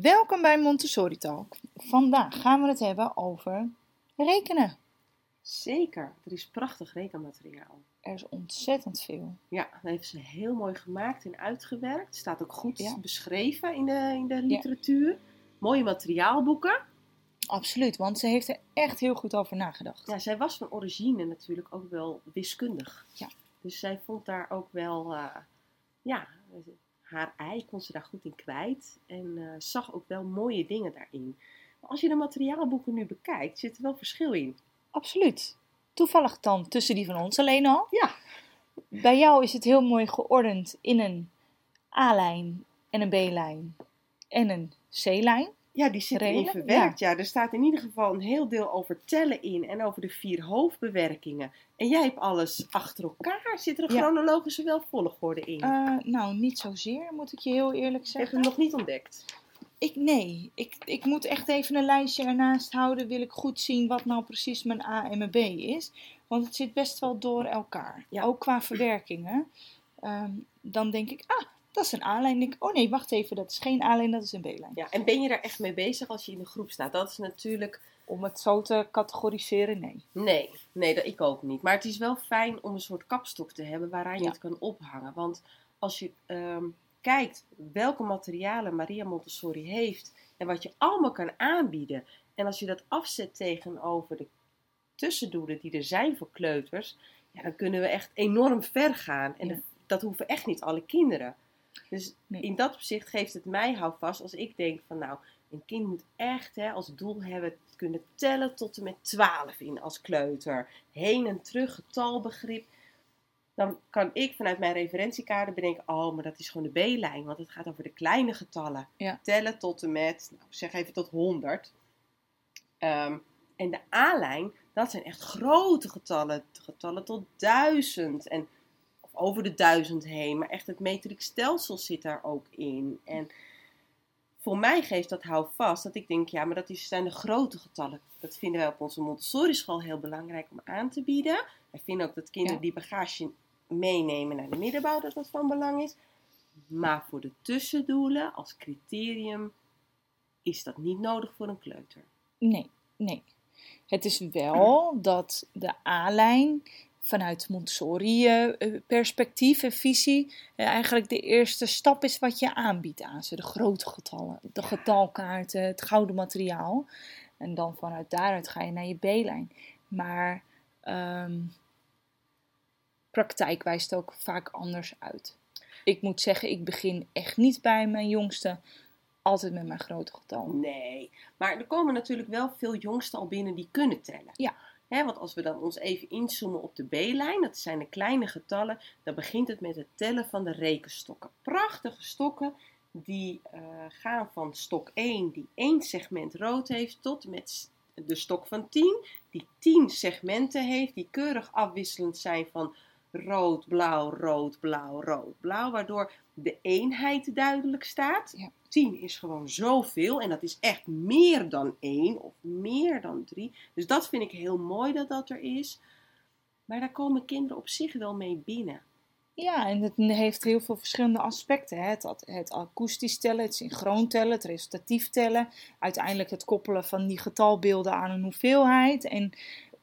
Welkom bij Montessori Talk. Vandaag gaan we het hebben over rekenen. Zeker, er is prachtig rekenmateriaal. Er is ontzettend veel. Ja, dat heeft ze heel mooi gemaakt en uitgewerkt. Staat ook goed Ja. beschreven in de, in de literatuur. Mooie materiaalboeken. Absoluut, want ze heeft er echt heel goed over nagedacht. Ja, zij was van origine natuurlijk ook wel wiskundig. Ja. Dus zij vond daar ook wel, eh, ja, haar ei kon ze daar goed in kwijt. En eh, zag ook wel mooie dingen daarin. Maar als je de materiaalboeken nu bekijkt, zit er wel verschil in. Absoluut. Toevallig dan tussen die van ons alleen al. Ja. Bij jou is het heel mooi geordend in een A-lijn en een B-lijn en een C-lijn. Ja, die zit erin verwerkt. Ja. er staat in ieder geval een heel deel over tellen in en over de vier hoofdbewerkingen. En jij hebt alles achter elkaar. Zit er een Ja. chronologische wel volgorde in? Eh, nou, niet zozeer, moet ik je heel eerlijk Ik heb zeggen. hem nog niet ontdekt. Ik, nee, ik, ik moet echt even een lijstje ernaast houden. Wil ik goed zien wat nou precies mijn A en mijn B is. Want het zit best wel door elkaar. Ja. Ook qua verwerkingen. Ehm, dan denk ik, ah, dat is een. Denk ik, oh nee, wacht even, dat is geen A-lijn, dat is een B-lijn. Ja, en ben je daar echt mee bezig als je in de groep staat? Dat is natuurlijk. Om het zo te categoriseren, nee. Nee, nee, dat ik ook niet. Maar het is wel fijn om een soort kapstok te hebben waaraan je Ja. het kan ophangen. Want als je ehm, kijkt welke materialen Maria Montessori heeft en wat je allemaal kan aanbieden. En als je dat afzet tegenover de tussendoelen die er zijn voor kleuters, ja, dan kunnen we echt enorm ver gaan. En Ja. dat- dat hoeven echt niet alle kinderen. Dus Nee. in dat opzicht geeft het mij houvast als ik denk van nou, een kind moet echt hè, als doel hebben kunnen tellen tot en met 12 in als kleuter. Heen en terug, getalbegrip. Dan kan ik vanuit mijn referentiekader bedenken, oh, maar dat is gewoon de B-lijn, want het gaat over de kleine getallen. Ja. Tellen tot en met, nou, zeg even tot 100. Ehm, en de A-lijn, dat zijn echt grote getallen, getallen tot 1000 en over de 1000 heen, maar echt het metric stelsel zit daar ook in. En voor mij geeft dat houvast dat ik denk, ja, maar dat zijn de grote getallen. Dat vinden wij op onze Montessori school heel belangrijk om aan te bieden. Wij vinden ook dat kinderen Ja. die bagage meenemen naar de middenbouw, dat dat van belang is. Maar voor de tussendoelen als criterium is dat niet nodig voor een kleuter. Nee, nee. Het is wel dat de A-lijn vanuit Montessori-perspectief en visie eh, eigenlijk de eerste stap is wat je aanbiedt aan ze. De grote getallen, de getalkaarten, het gouden materiaal. En dan vanuit daaruit ga je naar je B-lijn. Maar ehm, praktijk wijst ook vaak anders uit. Ik moet zeggen, ik begin echt niet bij mijn jongste altijd met mijn grote getallen. Nee, maar er komen natuurlijk wel veel jongsten al binnen die kunnen tellen. Ja. Want als we dan ons even inzoomen op de B-lijn, dat zijn de kleine getallen, dan begint het met het tellen van de rekenstokken. Prachtige stokken die eh, gaan van stok 1, die één segment rood heeft, tot met de stok van 10, die 10 segmenten heeft, die keurig afwisselend zijn van rood, blauw, rood, blauw, rood, blauw, waardoor de eenheid duidelijk staat. Ja. 10 is gewoon zoveel en dat is echt meer dan 1 of meer dan 3. Dus dat vind ik heel mooi dat dat er is. Maar daar komen kinderen op zich wel mee binnen. Ja, en het heeft heel veel verschillende aspecten. Hè. Het, het akoestisch tellen, het synchroon tellen, het resultatief tellen. Uiteindelijk het koppelen van die getalbeelden aan een hoeveelheid. En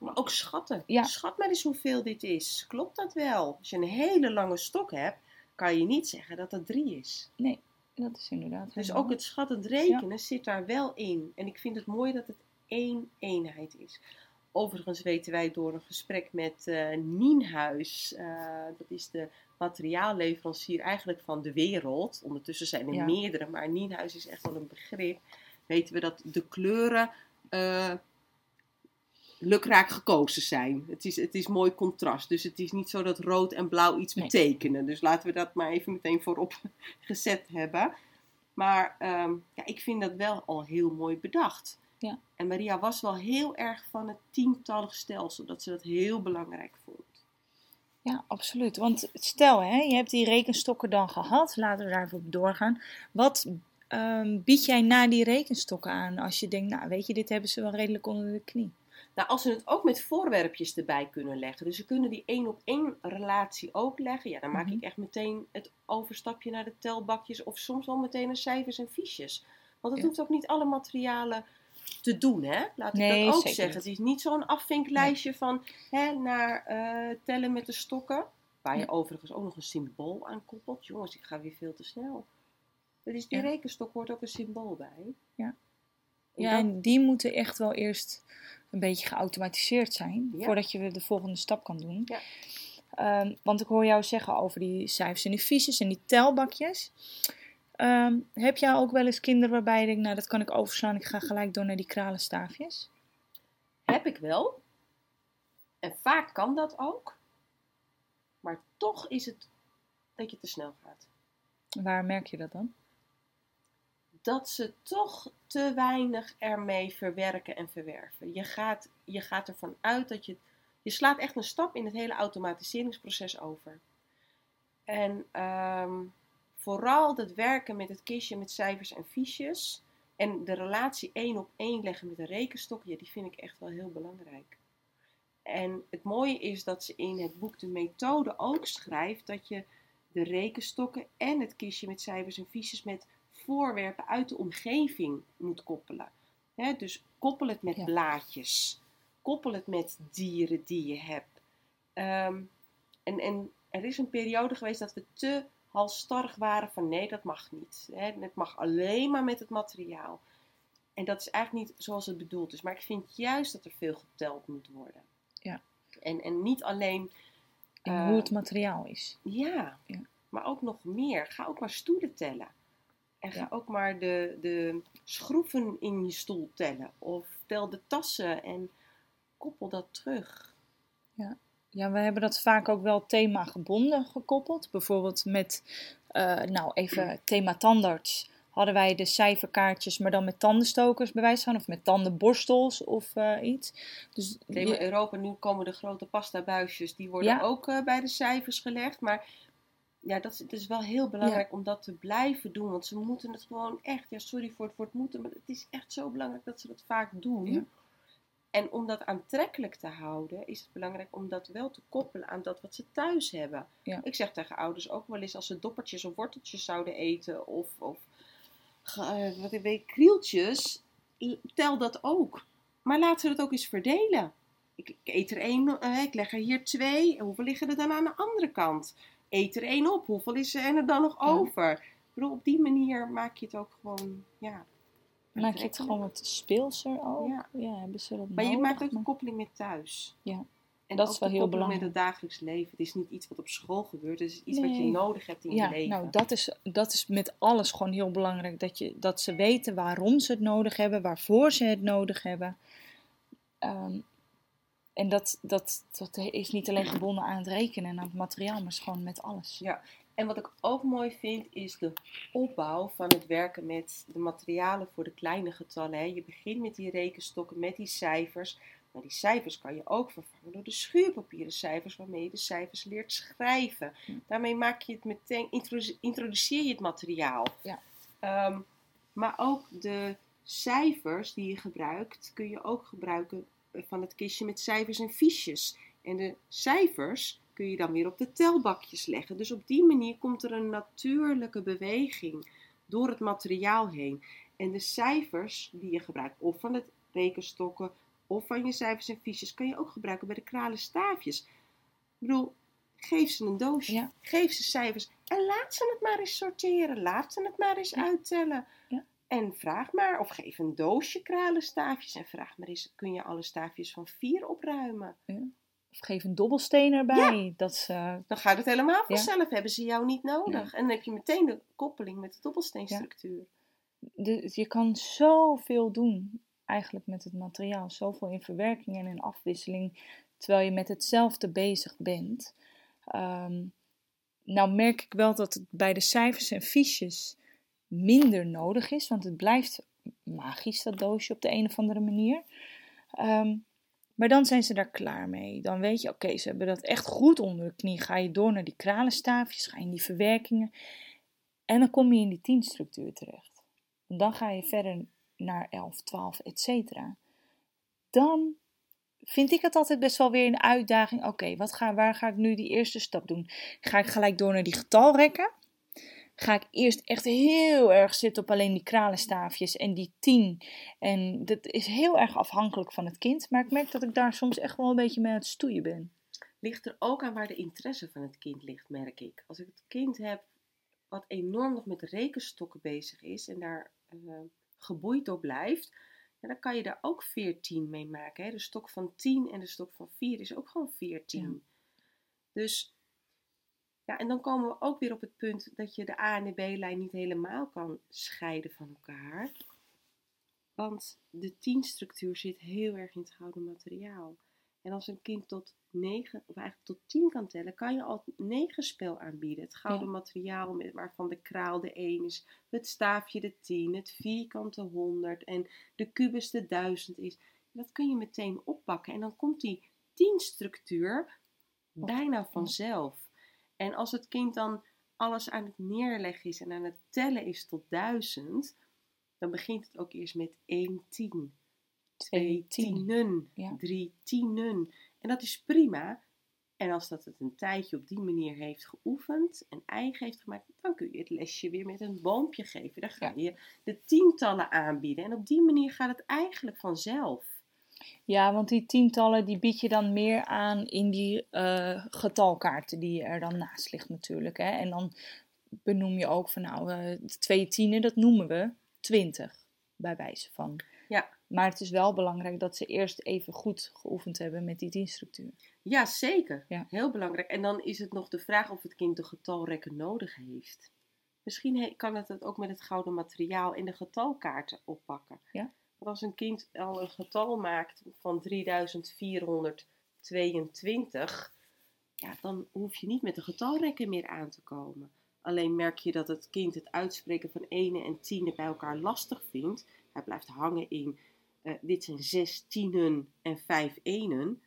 Maar ook schatten. Ja. Schat maar eens hoeveel dit is. Klopt dat wel? Als je een hele lange stok hebt, kan je niet zeggen dat dat 3 is. nee, dat is inderdaad. Dus ook het schattend rekenen zit daar wel in. En ik vind het mooi dat het één eenheid is. Overigens weten wij door een gesprek met eh Nienhuis, eh, dat is de materiaalleverancier eigenlijk van de wereld. Ondertussen zijn er Ja. meerdere, maar Nienhuis is echt wel een begrip. Weten we dat de kleuren eh lukraak gekozen zijn. Het is, het is mooi contrast. Dus het is niet zo dat rood en blauw iets Nee. betekenen. Dus laten we dat maar even meteen voorop gezet hebben. Maar ehm, ja, ik vind dat wel al heel mooi bedacht. Ja. En Maria was wel heel erg van het tientallig stelsel. Dat ze dat heel belangrijk vond. Ja, absoluut. Want stel, hè, je hebt die rekenstokken dan gehad. Laten we daar even op doorgaan. Wat ehm, bied jij na die rekenstokken aan als je denkt, nou weet je, dit hebben ze wel redelijk onder de knie? Nou, als ze het ook met voorwerpjes erbij kunnen leggen. Dus ze kunnen die één op één relatie ook leggen. Ja, dan maak Mhm. ik echt meteen het overstapje naar de telbakjes. Of soms wel meteen naar cijfers en fiches. Want het Ja. hoeft ook niet alle materialen te doen, hè? Laat ik Nee, dat ook zeggen. niet. Het is niet zo'n afvinklijstje van hè, naar eh, tellen met de stokken. Waar je Ja. overigens ook nog een symbool aan koppelt. Jongens, ik ga weer veel te snel. Dat is, die Ja. rekenstok hoort ook een symbool bij. Ja. En Ja, en die moeten echt wel eerst een beetje geautomatiseerd zijn Ja. voordat je de volgende stap kan doen. Ja. Ehm, want ik hoor jou zeggen over die cijfers en die fiches en die telbakjes. Ehm, heb jij ook wel eens kinderen waarbij je denkt, nou dat kan ik overslaan, ik ga gelijk door naar die kralenstaafjes? Heb ik wel. En vaak kan dat ook. Maar toch is het dat je te snel gaat. Waar merk je dat dan? Dat ze toch te weinig ermee verwerken en verwerven. Je gaat, je gaat ervan uit dat je. Je slaat echt een stap in het hele automatiseringsproces over. En ehm, vooral dat werken met het kistje met cijfers en fiches. En de relatie één op één leggen met een rekenstok, ja, die vind ik echt wel heel belangrijk. En het mooie is dat ze in het boek de methode ook schrijft dat je de rekenstokken en het kistje met cijfers en fiches met voorwerpen uit de omgeving moet koppelen. Dus koppel het met Ja. blaadjes. Koppel het met dieren die je hebt. Ehm, en, en er is een periode geweest dat we te halstarrig waren van nee, dat mag niet. Het mag alleen maar met het materiaal. En dat is eigenlijk niet zoals het bedoeld is. Maar ik vind juist dat er veel geteld moet worden. Ja. En, en niet alleen En Eh, hoe het materiaal is. ja, Ja. maar ook nog meer. Ga ook maar stoelen tellen. En ga Ja. ook maar de, de schroeven in je stoel tellen. Of tel de tassen en koppel dat terug. Ja, we hebben dat vaak ook wel thema gebonden gekoppeld. Bijvoorbeeld met, eh, nou even thema tandarts. Hadden wij de cijferkaartjes, maar dan met tandenstokers bij wijze van. Of met tandenborstels of eh, iets. Dus Thema je- Europa, nu komen de grote pastabuisjes. Die worden Ja. ook eh, bij de cijfers gelegd. Maar ja, dat is, het is wel heel belangrijk om dat te blijven doen. Want ze moeten het gewoon echt, ja sorry voor het woord moeten. Maar het is echt zo belangrijk dat ze dat vaak doen. Ja. En om dat aantrekkelijk te houden, is het belangrijk om dat wel te koppelen aan dat wat ze thuis hebben. Ja. Ik zeg tegen ouders ook wel eens, als ze doppertjes of worteltjes zouden eten, of, of eh, wat ik weet, krieltjes, tel dat ook. Maar laten ze het ook eens verdelen. Ik, ik eet er één, eh, ik leg er hier twee, en hoeveel liggen er dan aan de andere kant? Eet er één op, hoeveel is er dan nog Ja. over? Ik bedoel, op die manier maak je het ook gewoon, ja. maak je het gewoon wat speelser ook. Ja. Ja, hebben ze dat Maar je maakt ook Maar- de koppeling met thuis. Ja. En Dat is wel heel belangrijk. met het dagelijks leven. Het is niet iets wat op school gebeurt. Het is iets wat je nodig hebt in Ja, je leven. nou dat is, dat is met alles gewoon heel belangrijk. Dat, je, dat ze weten waarom ze het nodig hebben, waarvoor ze het nodig hebben. Ehm, en dat, dat, dat is niet alleen gebonden aan het rekenen en aan het materiaal, maar gewoon met alles. Ja. En wat ik ook mooi vind, is de opbouw van het werken met de materialen voor de kleine getallen. Hè. Je begint met die rekenstokken, met die cijfers. Maar die cijfers kan je ook vervangen door de schuurpapieren cijfers, waarmee je de cijfers leert schrijven. Ja. Daarmee maak je het meteen, introdu- introduceer je het materiaal. Ja. Ehm, maar ook de cijfers die je gebruikt, kun je ook gebruiken van het kistje met cijfers en fiches. En de cijfers kun je dan weer op de telbakjes leggen. Dus op die manier komt er een natuurlijke beweging door het materiaal heen. En de cijfers die je gebruikt, of van het rekenstokken, of van je cijfers en fiches, kan je ook gebruiken bij de kralen staafjes. Ik bedoel, geef ze een doosje, Ja. geef ze cijfers en laat ze het maar eens sorteren. Laat ze het maar eens Ja. uittellen. Ja. En vraag maar, of geef een doosje kralenstaafjes en vraag maar eens, kun je alle staafjes van vier opruimen? Of geef een dobbelsteen erbij. Dat ze, Dan gaat het helemaal Ja. vanzelf, hebben ze jou niet nodig. En dan heb je meteen de koppeling met de dobbelsteenstructuur. de, je kan zoveel doen eigenlijk met het materiaal. Zoveel in verwerking en in afwisseling, terwijl je met hetzelfde bezig bent. Ehm, nou merk ik wel dat het bij de cijfers en fiches minder nodig is, want het blijft magisch, dat doosje, op de een of andere manier. Ehm, maar dan zijn ze daar klaar mee. Dan weet je, oké, ze hebben dat echt goed onder de knie. Ga je door naar die kralenstaafjes, ga je in die verwerkingen. En dan kom je in die tienstructuur terecht. En dan ga je verder naar 11, 12, et cetera. Dan vind ik het altijd best wel weer een uitdaging. Oké, waar ga ik nu die eerste stap doen? Ga ik gelijk door naar die getalrekken? Ga ik eerst echt heel erg zitten op alleen die kralenstaafjes en die tien. En dat is heel erg afhankelijk van het kind. Maar ik merk dat ik daar soms echt wel een beetje mee aan het stoeien ben. Ligt er ook aan waar de interesse van het kind ligt, merk ik. Als ik het kind heb wat enorm nog met rekenstokken bezig is en daar uh, geboeid door blijft, dan kan je daar ook 14 mee maken. Hè? De stok van 10 en de stok van 4 is ook gewoon 14. Dus ja, en dan komen we ook weer op het punt dat je de A en de B-lijn niet helemaal kan scheiden van elkaar. Want de 10-structuur zit heel erg in het gouden materiaal. En als een kind tot 9, of eigenlijk tot 10 kan tellen, kan je al 9 spel aanbieden. Het gouden materiaal waarvan de kraal de 1 is, het staafje de 10, het vierkante 100 en de kubus de 1000 is. Dat kun je meteen oppakken en dan komt die 10-structuur bijna vanzelf. En als het kind dan alles aan het neerleggen is en aan het tellen is tot 1000, dan begint het ook eerst met 1 10 twee tienen, drie tienen. En dat is prima. En als dat het een tijdje op die manier heeft geoefend en eigen heeft gemaakt, dan kun je het lesje weer met een boompje geven. Dan ga je de tientallen aanbieden. En op die manier gaat het eigenlijk vanzelf. Ja, want die tientallen die bied je dan meer aan in die uh, getalkaarten die er dan naast ligt natuurlijk. Hè? En dan benoem je ook van nou, uh, twee tienen, dat noemen we twintig, bij wijze van. Ja. Maar het is wel belangrijk dat ze eerst even goed geoefend hebben met die dienstructuur. Ja, zeker. Ja. Heel belangrijk. En dan is het nog de vraag of het kind de getalrekken nodig heeft. Misschien kan het het ook met het gouden materiaal in de getalkaarten oppakken. Ja. Als een kind al een getal maakt van 3422, ja, dan hoef je niet met de getalrekken meer aan te komen. Alleen merk je dat het kind het uitspreken van ene en tienen bij elkaar lastig vindt. Hij blijft hangen in uh, dit zijn zes tienen en vijf enen.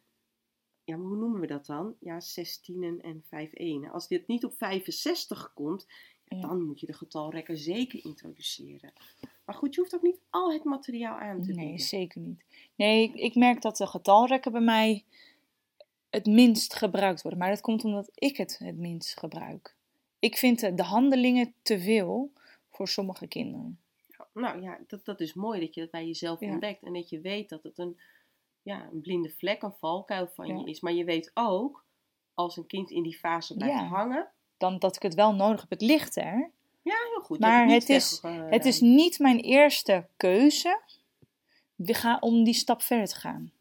Ja, hoe noemen we dat dan? Ja, zes tienen en vijf enen. Als dit niet op 65 komt, dan moet je de getalrekken zeker introduceren. Maar goed, je hoeft ook niet al het materiaal aan te bieden. Nee, zeker niet. Nee, ik, ik merk dat de getalrekken bij mij het minst gebruikt worden. Maar dat komt omdat ik het het minst gebruik. Ik vind de handelingen te veel voor sommige kinderen nou ja, dat, dat is mooi dat je dat bij jezelf ontdekt. En dat je weet dat het een, ja, een blinde vlek, een valkuil van je is. Maar je weet ook, als een kind in die fase blijft hangen. Dan dat ik het wel nodig heb. Het ligt er. Ja, heel goed. Maar het, is, het is niet mijn eerste keuze om die stap verder te gaan.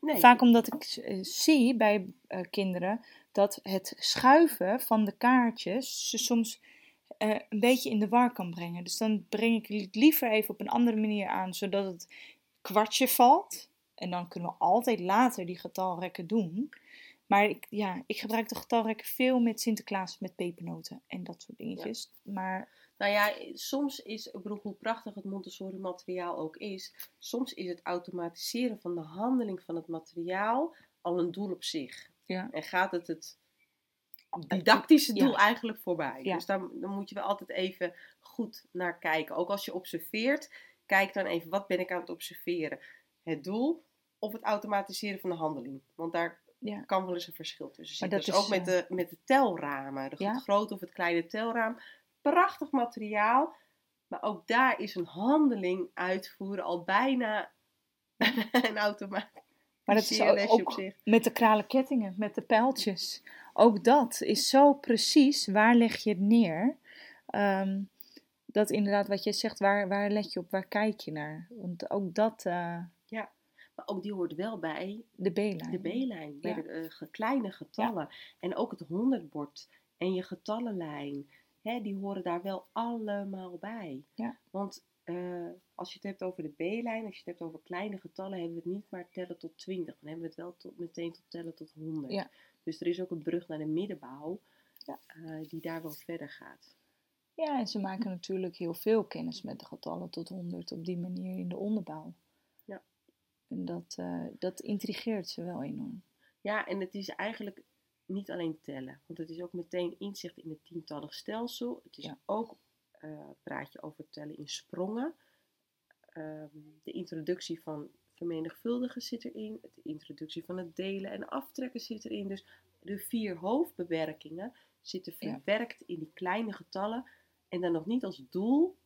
Nee. Vaak omdat ik eh, zie bij uh, kinderen dat het schuiven van de kaartjes soms uh, een beetje in de war kan brengen. Dus dan breng ik het liever even op een andere manier aan, zodat het kwartje valt. En dan kunnen we altijd later die getalrekken doen. Maar ik, ja, ik gebruik de getalrekken veel met Sinterklaas, met pepernoten en dat soort dingetjes. Maar... Nou ja, soms is, ik bedoel, hoe prachtig het Montessori materiaal ook is, soms is het automatiseren van de handeling van het materiaal al een doel op zich. Ja. En gaat het het didactische doel eigenlijk voorbij. Dus dan, dan moet je wel altijd even goed naar kijken. Ook als je observeert, kijk dan even wat ben ik aan het observeren. Het doel of het automatiseren van de handeling. Want daar kan wel eens een verschil tussen zitten. Dus ook met de, eh, met de telramen. De grote of het kleine telraam. Prachtig materiaal. Maar ook daar is een handeling uitvoeren al bijna een automatische maar dat is ook, ook met de kralen kettingen, met de pijltjes ook dat is zo precies. Waar leg je het neer? Ehm, dat inderdaad wat je zegt, waar, waar let je op, waar kijk je naar? Want ook dat... Uh, ja, maar ook die hoort wel bij... De B-lijn. De B-lijn, bij de uh, kleine getallen. En ook het honderdbord en je getallenlijn. Hè, die horen daar wel allemaal bij. Ja. Want uh, als je het hebt over de B-lijn, als je het hebt over kleine getallen, hebben we het niet maar tellen tot 20. Dan hebben we het wel tot, meteen tot tellen tot 100. Ja. Dus er is ook een brug naar de middenbouw ja. uh, die daar wel verder gaat. Ja, en ze maken natuurlijk heel veel kennis met de getallen tot 100 op die manier in de onderbouw. En dat, uh, dat intrigeert ze wel enorm. Ja, en het is eigenlijk niet alleen tellen, want het is ook meteen inzicht in het tientallig stelsel. Het is ja. ook, uh, praat je over tellen in sprongen. Ehm, de introductie van vermenigvuldigen zit erin, de introductie van het delen en aftrekken zit erin. Dus de vier hoofdbewerkingen zitten Ja. verwerkt in die kleine getallen. En dan nog niet als doel,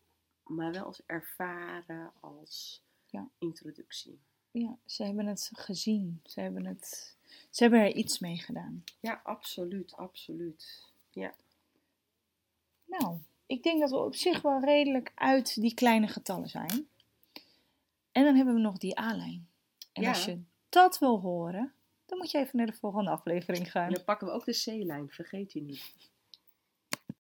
maar wel als ervaren, als Ja. introductie. Ja, ze hebben het gezien. Ze hebben, het, ze hebben er iets mee gedaan. Ja, absoluut, absoluut. Nou, ik denk dat we op zich wel redelijk uit die kleine getallen zijn. En dan hebben we nog die A-lijn. En Ja. als je dat wil horen, dan moet je even naar de volgende aflevering gaan. En dan pakken we ook de C-lijn, vergeet u niet.